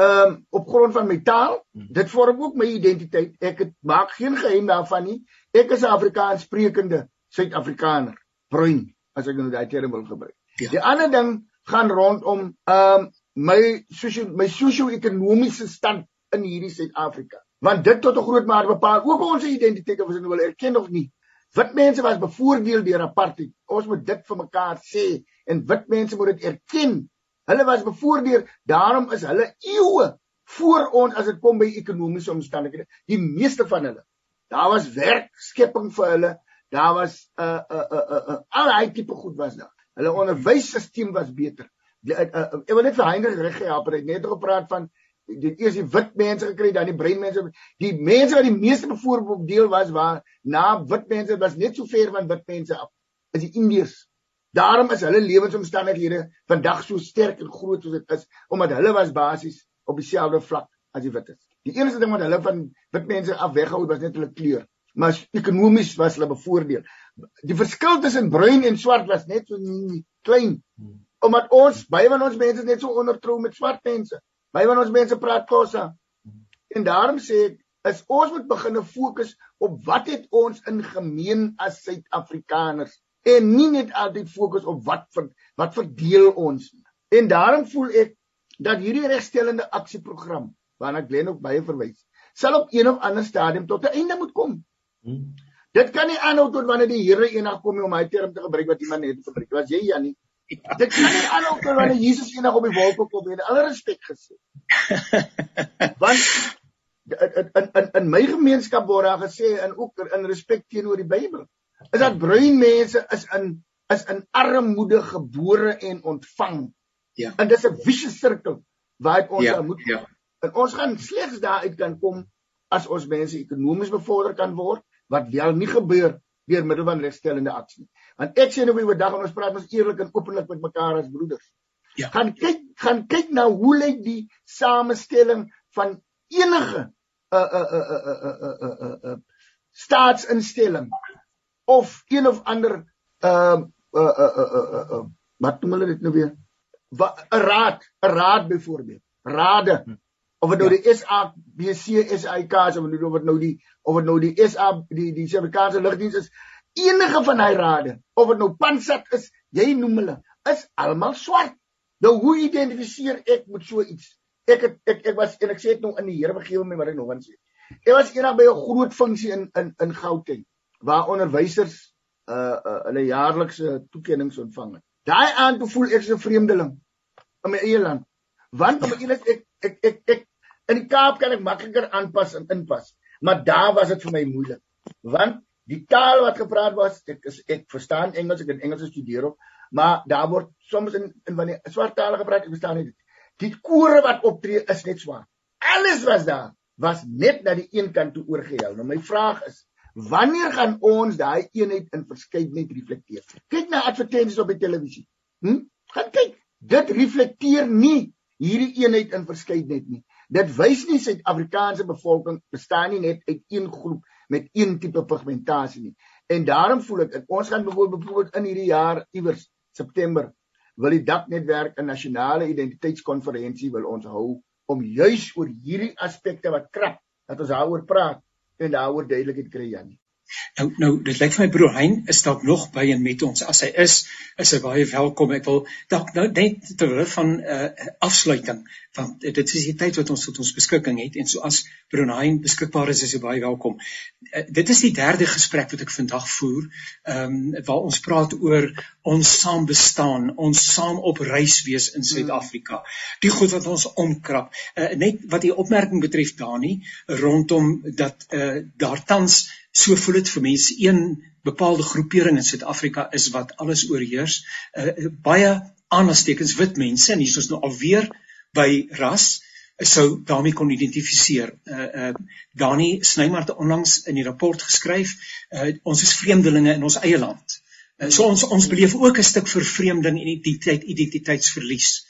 ehm um, op grond van my taal, dit vorm ook my identiteit. Ek het maak geen geheim daarvan nie. Ek is 'n Afrikaans sprekende Suid-Afrikaner, bruin, as ek nou daai term wil gebruik. Ja. Die ander ding gaan rondom ehm um, my sosio my sosio-ekonomiese stand in hierdie Suid-Afrika want dit tot 'n groot mate bepaal ook ons identiteit of ons dit wil erken of nie. Wit mense was bevoordeel deur apartheid. Ons moet dit vir mekaar sê en wit mense moet dit erken. Hulle was bevoordeel, daarom is hulle eeue voor ons as dit kom by ekonomiese omstandighede. Die meeste van hulle. Daar was werkskepping vir hulle. Daar was 'n uh, 'n uh, 'n uh, 'n uh, uh, al daai tipe goed was daar. Hulle onderwysstelsel was beter. Uh, uh, uh, ek wil net vir Heinrich reg help, hy het net gepraat van dit eers die wit mense gekry dan die bruin mense die mense wat die meeste bevoorbeeld deel was waar na wit mense was net so ver van wit mense af is die indiërs. Daarom is hulle lewensomstandighede vandag so sterk en groot soos dit is omdat hulle was basies op dieselfde vlak as die wites die enigste ding wat hulle van wit mense af weggehou was net hulle kleur maar ekonomies was hulle bevoordeel. Die verskil tussen bruin en swart was net so klein hmm. omdat ons baie van ons mense net so ondertrou met swart mense Baie van ons mense praat kosa. En daarom sê ek is ons moet begin fokus op wat het ons in gemeen as Suid-Afrikaners en nie net altyd fokus op wat vir, wat verdeel ons nie. En daarom voel ek dat hierdie regstellende aksieprogram waarna Glen ook baie verwys, sal op een of ander stadium tot 'n einde moet kom. Hmm. Dit kan nie aanhou tot wanneer die Here eendag kom om hy term te gebruik wat iemand net gebruik. Was jy Janie? Dit kan nie aanhou kan wanneer Jesus eendag op die wolke kom en alle respek gesê. Want in in in in my gemeenskap word daar gesê en ook in respek teenoor die Bybel is dat bruin mense is in is in armoede gebore en ontvang. Ja. En dis 'n vicious sirkel waar ons ja, moet ja. En ons gaan slegs daaruit kan kom as ons mense ekonomies bevorder kan word wat wel nie gebeur deur middel van regstellende aksie nie. Want ek sê nou oor dag en ons praat ons eerlik en openlik met mekaar as broeders. Ja. Gaan kyk, gaan kyk na hoe lyk die samestelling van enige uh uh uh uh uh uh uh, uh, uh staatsinstelling of een of ander ehm uh, uh, uh, uh, uh, uh, uh, wat noem hulle dit nou weer? 'n raad, 'n raad byvoorbeeld. Rade. Hm of dit nou ja. die SABC SAIK is of dit nou wat nou die of dit nou die SA die die Suid-Afrikaanse lugdiens is enige van daai rade of dit nou Pansat is, jy noem hulle, is almal swart. Nou hoe identifiseer ek met so iets? Ek het ek ek was en ek sê dit nou in die Here begewe my wat ek nog aan sê. Ek was eendag by 'n groot funksie in in in Gauteng waar onderwysers uh uh hulle jaarlikse toekenninge ontvang het. Daai aand voel ek so 'n vreemdeling in my eie land. Want om eerlik ek ek ek ek In die Kaap kan ek makliker aanpas en inpas, maar daar was dit vir my moeilik. Want die taal wat gepraat was, ek is ek verstaan Engels, ek het Engels gestudeer op, maar daar word soms in in wanneer swart tale gepraat, ek verstaan nie dit. Die kore wat optree is net swart. Alles was daar was net na die een kant toe oorgehou. Nou my vraag is, wanneer gaan ons daai eenheid in verskeidenheid reflekteer? Kyk na advertensies op die televisie. Hm? Gaan kyk, dit reflekteer nie hierdie eenheid in verskeidenheid nie. Dit wys nie Suid-Afrikaanse bevolking bestaan nie net uit een groep met een tipe pigmentasie nie. En daarom voel ek ons gaan byvoorbeeld in hierdie jaar iewers September wil die daknetwerk 'n nasionale identiteitskonferensie wil ons hou om juis oor hierdie aspekte wat krap dat ons daaroor praat en daaroor duidelikheid kry Janie. Nou nou dit lyk vir my broer Hein is dalk nog by en met ons. As hy is, is hy baie welkom. Ek wil dalk nou net terwyl van 'n uh, afsluiting want dit is die tyd wat ons tot ons beskikking het en so as broer Hein beskikbaar is, is hy baie welkom. Uh, dit is die derde gesprek wat ek vandag voer, ehm um, waar ons praat oor ons saam bestaan, ons saam op reis wees in Suid-Afrika. Die goed wat ons omkrap. Uh, net wat die opmerking betref Dani rondom dat uh, daar tans so voel dit vir mense een bepaalde groepering in Suid-Afrika is wat alles oorheers uh, baie aanstekens wit mense en hier is ons nou alweer by ras sou daarmee kon identifiseer. Uh uh Dani Snyman het onlangs in die rapport geskryf, uh ons is vreemdelinge in ons eie land. Uh, so ons ons beleef ook 'n stuk vervreemding en identiteit identiteitsverlies.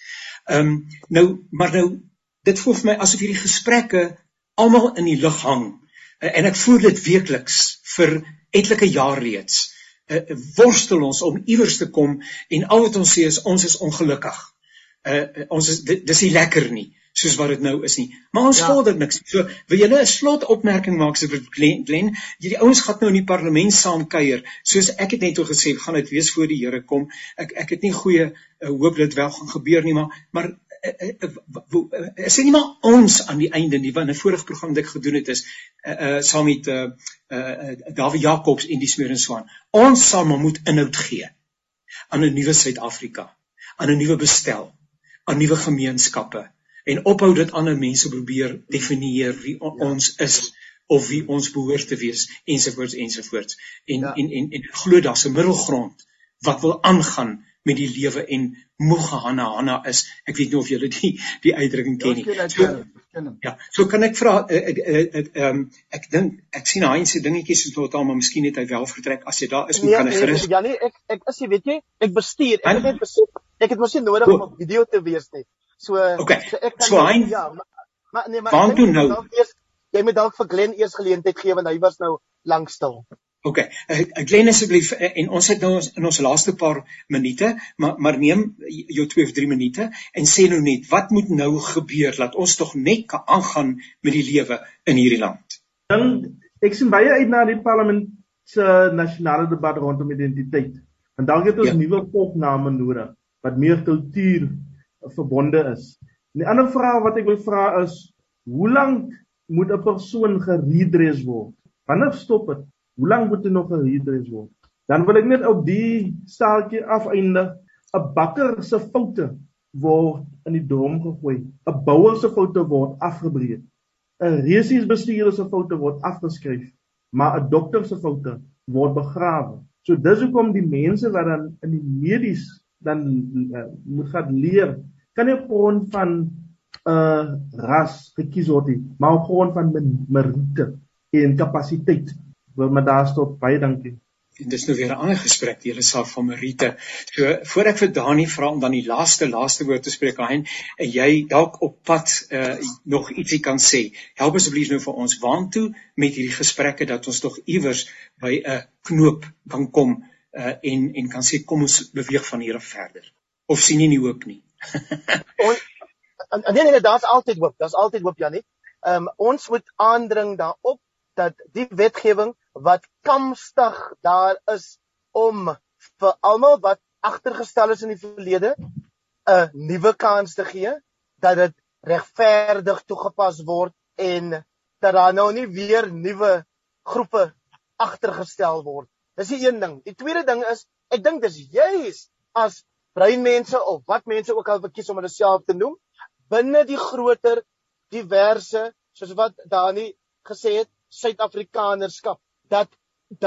Ehm um, nou maar nou dit voel vir my asof hierdie gesprekke almal in die lug hang Eh, en ek voer dit weekliks vir etlike jare reeds. Uh, worstel ons om iewers te kom en al wat ons sê is ons is ongelukkig. Uh ons is dis nie lekker nie soos wat dit nou is nie. Maar ons ja. vorder niks. So wil julle 'n slot opmerking maak Glen, Glen hierdie ouens gaan nou in die parlement saam kuier. Soos ek het net al gesê, gaan dit wees voor die Here kom. Ek ek het nie goeie uh, hoop dat dit wel gaan gebeur nie, maar maar is dit nie maar ons aan die einde nie want 'n vorige program wat ek gedoen het is uh, uh saam met uh, uh Dawie Jacobs en die Smeerenswaan. Ons sal maar moet inhoud gee aan 'n nuwe Suid-Afrika, aan 'n nuwe bestel, aan nuwe gemeenskappe en ophou dit ander mense probeer definieer wie ja. ons is of wie ons behoort te wees ensovoorts ensovoorts. En, ja. en en en glo daar's 'n middelgrond wat wil aangaan met die lewe en moeg Hanna Hanna is. Ek weet nie of julle die die uitdrukking ken nie. So, ja, so kan ek vra eh, ek eh, eh, ehm ek dink ek sien Hein se dingetjies is tot al maar miskien het hy wel vertrek as jy daar is moet nee, kan hy gerus. Ja nee, ek ek is jy weet jy, ek bestuur. Ek het net besef ek het mos nie nodig om op video te wees nie. So okay. so ek kan so Hein, ja, maar, maar nee, maar Want ek dink nou? eers jy moet dalk vir Glen eers geleentheid gee want hy was nou lank stil. OK. Uh, Glen asseblief uh, en ons het nou in ons laaste paar minute, maar maar neem jou 2 of 3 minute en sê nou net wat moet nou gebeur dat ons tog net kan aangaan met die lewe in hierdie land. Dan ek sien baie uit na die parlement se nasionale debat rondom identiteit. En dalk het ons ja. nuwe popname nodig wat meer kultuur verbonde is. En die ander vraag wat ek wil vra is hoe lank moet 'n persoon geredress word? Wanneer stop dit? Hoe lank moet dit nog geredress word? Dan wil ek net op die staaltjie afeindig 'n bakker se foute word in die drom gegooi. 'n Bouer se foute word afgebreek. 'n Resies bestuurder se foute word afgeskryf, maar 'n dokter se foute word begrawe. So dis hoekom die mense wat dan in die medies dan uh, moet gaan leer, kan nie op grond van 'n uh, ras gekies word nie, maar op grond van meriete en kapasiteit. Wil maar daar stop baie dankie. En dis nou weer 'n ander gesprek die hele saak van Marite. So voor ek vir Dani vra om dan die laaste laaste woord te spreek aan en jy dalk op pad uh, nog ietsie kan sê. Help asseblief nou vir ons waantoe met hierdie gesprekke dat ons tog iewers by 'n knoop kan kom uh, en en kan sê kom ons beweeg van hier af verder. Of sien jy nie hoop nie? en nee nee, daar's altyd hoop. Daar's altyd hoop Janie. Ehm um, ons moet aandring daarop dat die wetgewing wat kamstig daar is om vir almal wat agtergestel is in die verlede 'n nuwe kans te gee dat dit regverdig toegepas word en dat daar nou nie weer nuwe groepe agtergestel word. Dis die een ding. Die tweede ding is ek dink dis juis as breinmense of wat mense ook al verkies om hulle self te noem binne die groter diverse soos wat Dani gesê het Suid-Afrikanerskap dat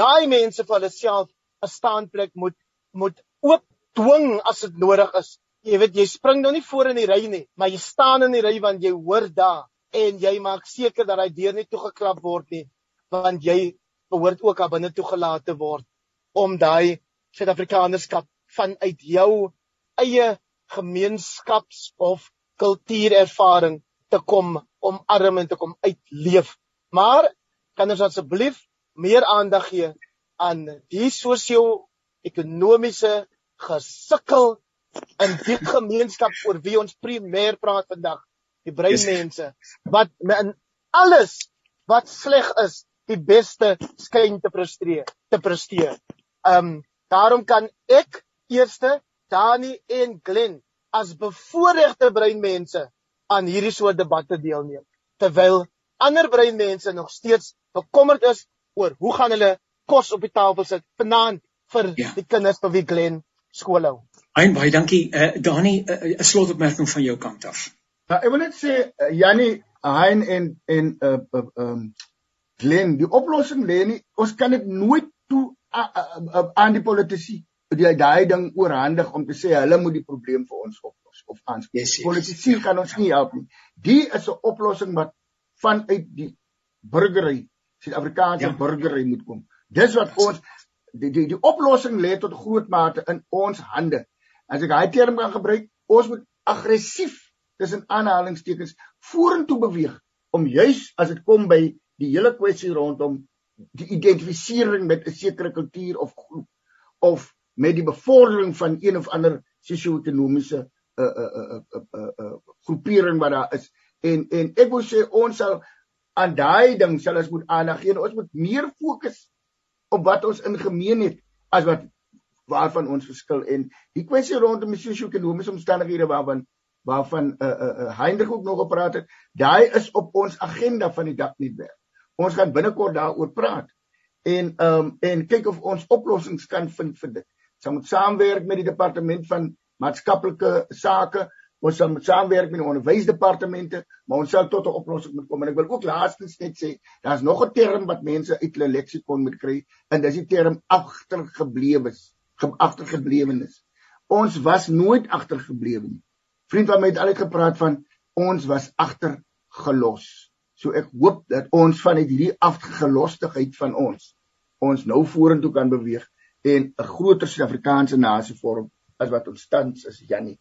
daai mense vir hulle self 'n staanplek moet moet oop dwing as dit nodig is. Jy weet jy spring nou nie voor in die ry nie, maar jy staan in die ry want jy hoor daar en jy maak seker dat daai deur nie toegeklap word nie want jy behoort ook aan binne toegelaat te word om daai Suid-Afrikanerskap vanuit jou eie gemeenskaps of kultuurervaring te kom omarm en te kom uitleef. Maar kan ons asseblief meer aandag gee aan die sosio-ekonomiese gesukkel in die gemeenskap oor wie ons primêr praat vandag, die breinmense wat in alles wat sleg is, die beste skyn te presteer, te presteer. Um daarom kan ek eerste Dani en Glen as bevoorregte breinmense aan hierdie soort debatte deelneem terwyl ander breinmense nog steeds bekommerd is oor hoe gaan hulle kos op die tafel sit vanaand vir ja. die kinders vir wie Glen skool hou. Ein baie dankie. Uh, Dani, eh, 'n uh, slotopmerking van jou kant af. Nou, ek wil net sê uh, Jannie, Hein en en uh um uh, uh, Glen, die oplossing lê nie ons kan dit nooit toe uh, uh, uh, aan die politici die daai ding oorhandig om te sê hulle moet die probleem vir ons oplos of aanspreek. Yes, yes. Politici kan ons nie help nie. Die is 'n oplossing wat vanuit die burgery Suid-Afrikaanse ja. burgery moet kom. Dis wat ons die die die oplossing lê tot groot mate in ons hande. As ek daai term kan gebruik, ons moet aggressief tussen aanhalingstekens vorentoe beweeg om juis as dit kom by die hele kwessie rondom die identifisering met 'n sekere kultuur of groep of met die bevordering van een of ander sosio-ekonomiese uh uh uh uh, uh, uh groepering wat daar is en en ek wil sê ons sal aan daai ding sal ons moet aandag gee. Ons moet meer fokus op wat ons in gemeen het as wat waarvan ons verskil en die kwessie rondom die sosio-ekonomiese omstandighede waarvan waarvan uh uh, uh Heinrich ook nog gepraat het, daai is op ons agenda van die daknetwerk. Ons gaan binnekort daaroor praat en um en kyk of ons oplossings kan vind vir dit. Ons moet saamwerk met die departement van maatskaplike sake Ons sal saamwerk met die onderwysdepartemente, maar ons sal tot 'n oplossing moet kom. En ek wil ook laastens net sê, daar's nog 'n term wat mense uit hulle leksikon moet kry, en dis die term agtergeblewenes, agtergeblewenes. Ons was nooit agtergeblewe nie. Vriend van my het altyd gepraat van ons was agtergelos. So ek hoop dat ons van hierdie afgelostigheid van ons ons nou vorentoe kan beweeg en 'n groter Suid-Afrikaanse nasie vorm as wat ons tans is, Jannie.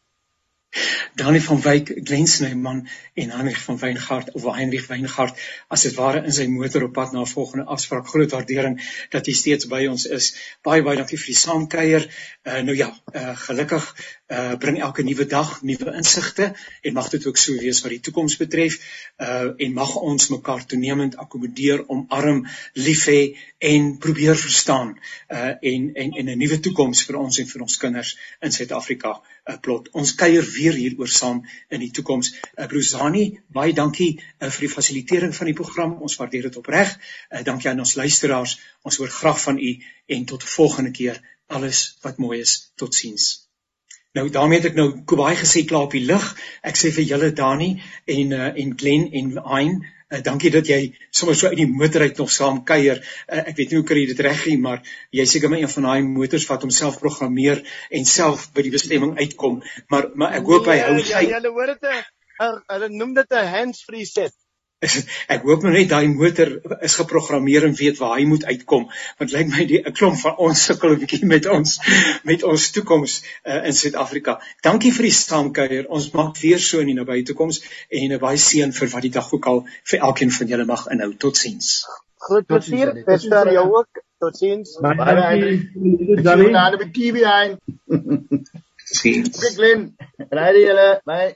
Dani van Wyk, Glen Snyman en Heinrich van Weingart of Heinrich Weingart as dit ware in sy motor op pad na 'n volgende afspraak. Groot waardering dat jy steeds by ons is. Baie baie dankie vir die saamkuier. Uh, nou ja, uh, gelukkig uh, bring elke nuwe dag nuwe insigte en mag dit ook so wees wat die toekoms betref. Uh, en mag ons mekaar toenemend akkommodeer, omarm, lief hê en probeer verstaan uh, en en en 'n nuwe toekoms vir ons en vir ons kinders in Suid-Afrika uh, plot. Ons kuier weer hieroor saam in die toekoms. Uh, Brosani, baie dankie uh, vir die fasilitering van die program. Ons waardeer dit opreg. Uh, dankie aan ons luisteraars. Ons hoor graag van u en tot volgende keer. Alles wat mooi is. Totsiens. Nou daarmee het ek nou Kobai gesê klaar op die lig. Ek sê vir julle Dani en uh, en Glen en Ain Uh, dankie dat jy sommer so uit die motor uit nog saam kuier. Uh, ek weet nie hoe kry jy dit reg nie, maar jy seker maar een van daai motors wat homself programmeer en self by die bestemming uitkom. Maar maar ek hoop hy hou sy Ja, jy hoor dit 'n hulle noem dit 'n hands-free set ek hoop nou net daai motor is geprogrammeer en weet waar hy moet uitkom want lyk my die 'n klomp van ons sukkel 'n bietjie met ons met ons toekoms uh, in Suid-Afrika. Dankie vir die saamkuier. Ons maak weer so in die nabye toekoms en 'n baie seën vir wat die dag ook al vir elkeen van julle mag inhou. Totsiens. Groot plesier. Esther jou ook. Totsiens. Baie dankie. Dankie aan die TV ein. Sien. Glen. Raai julle. Bye.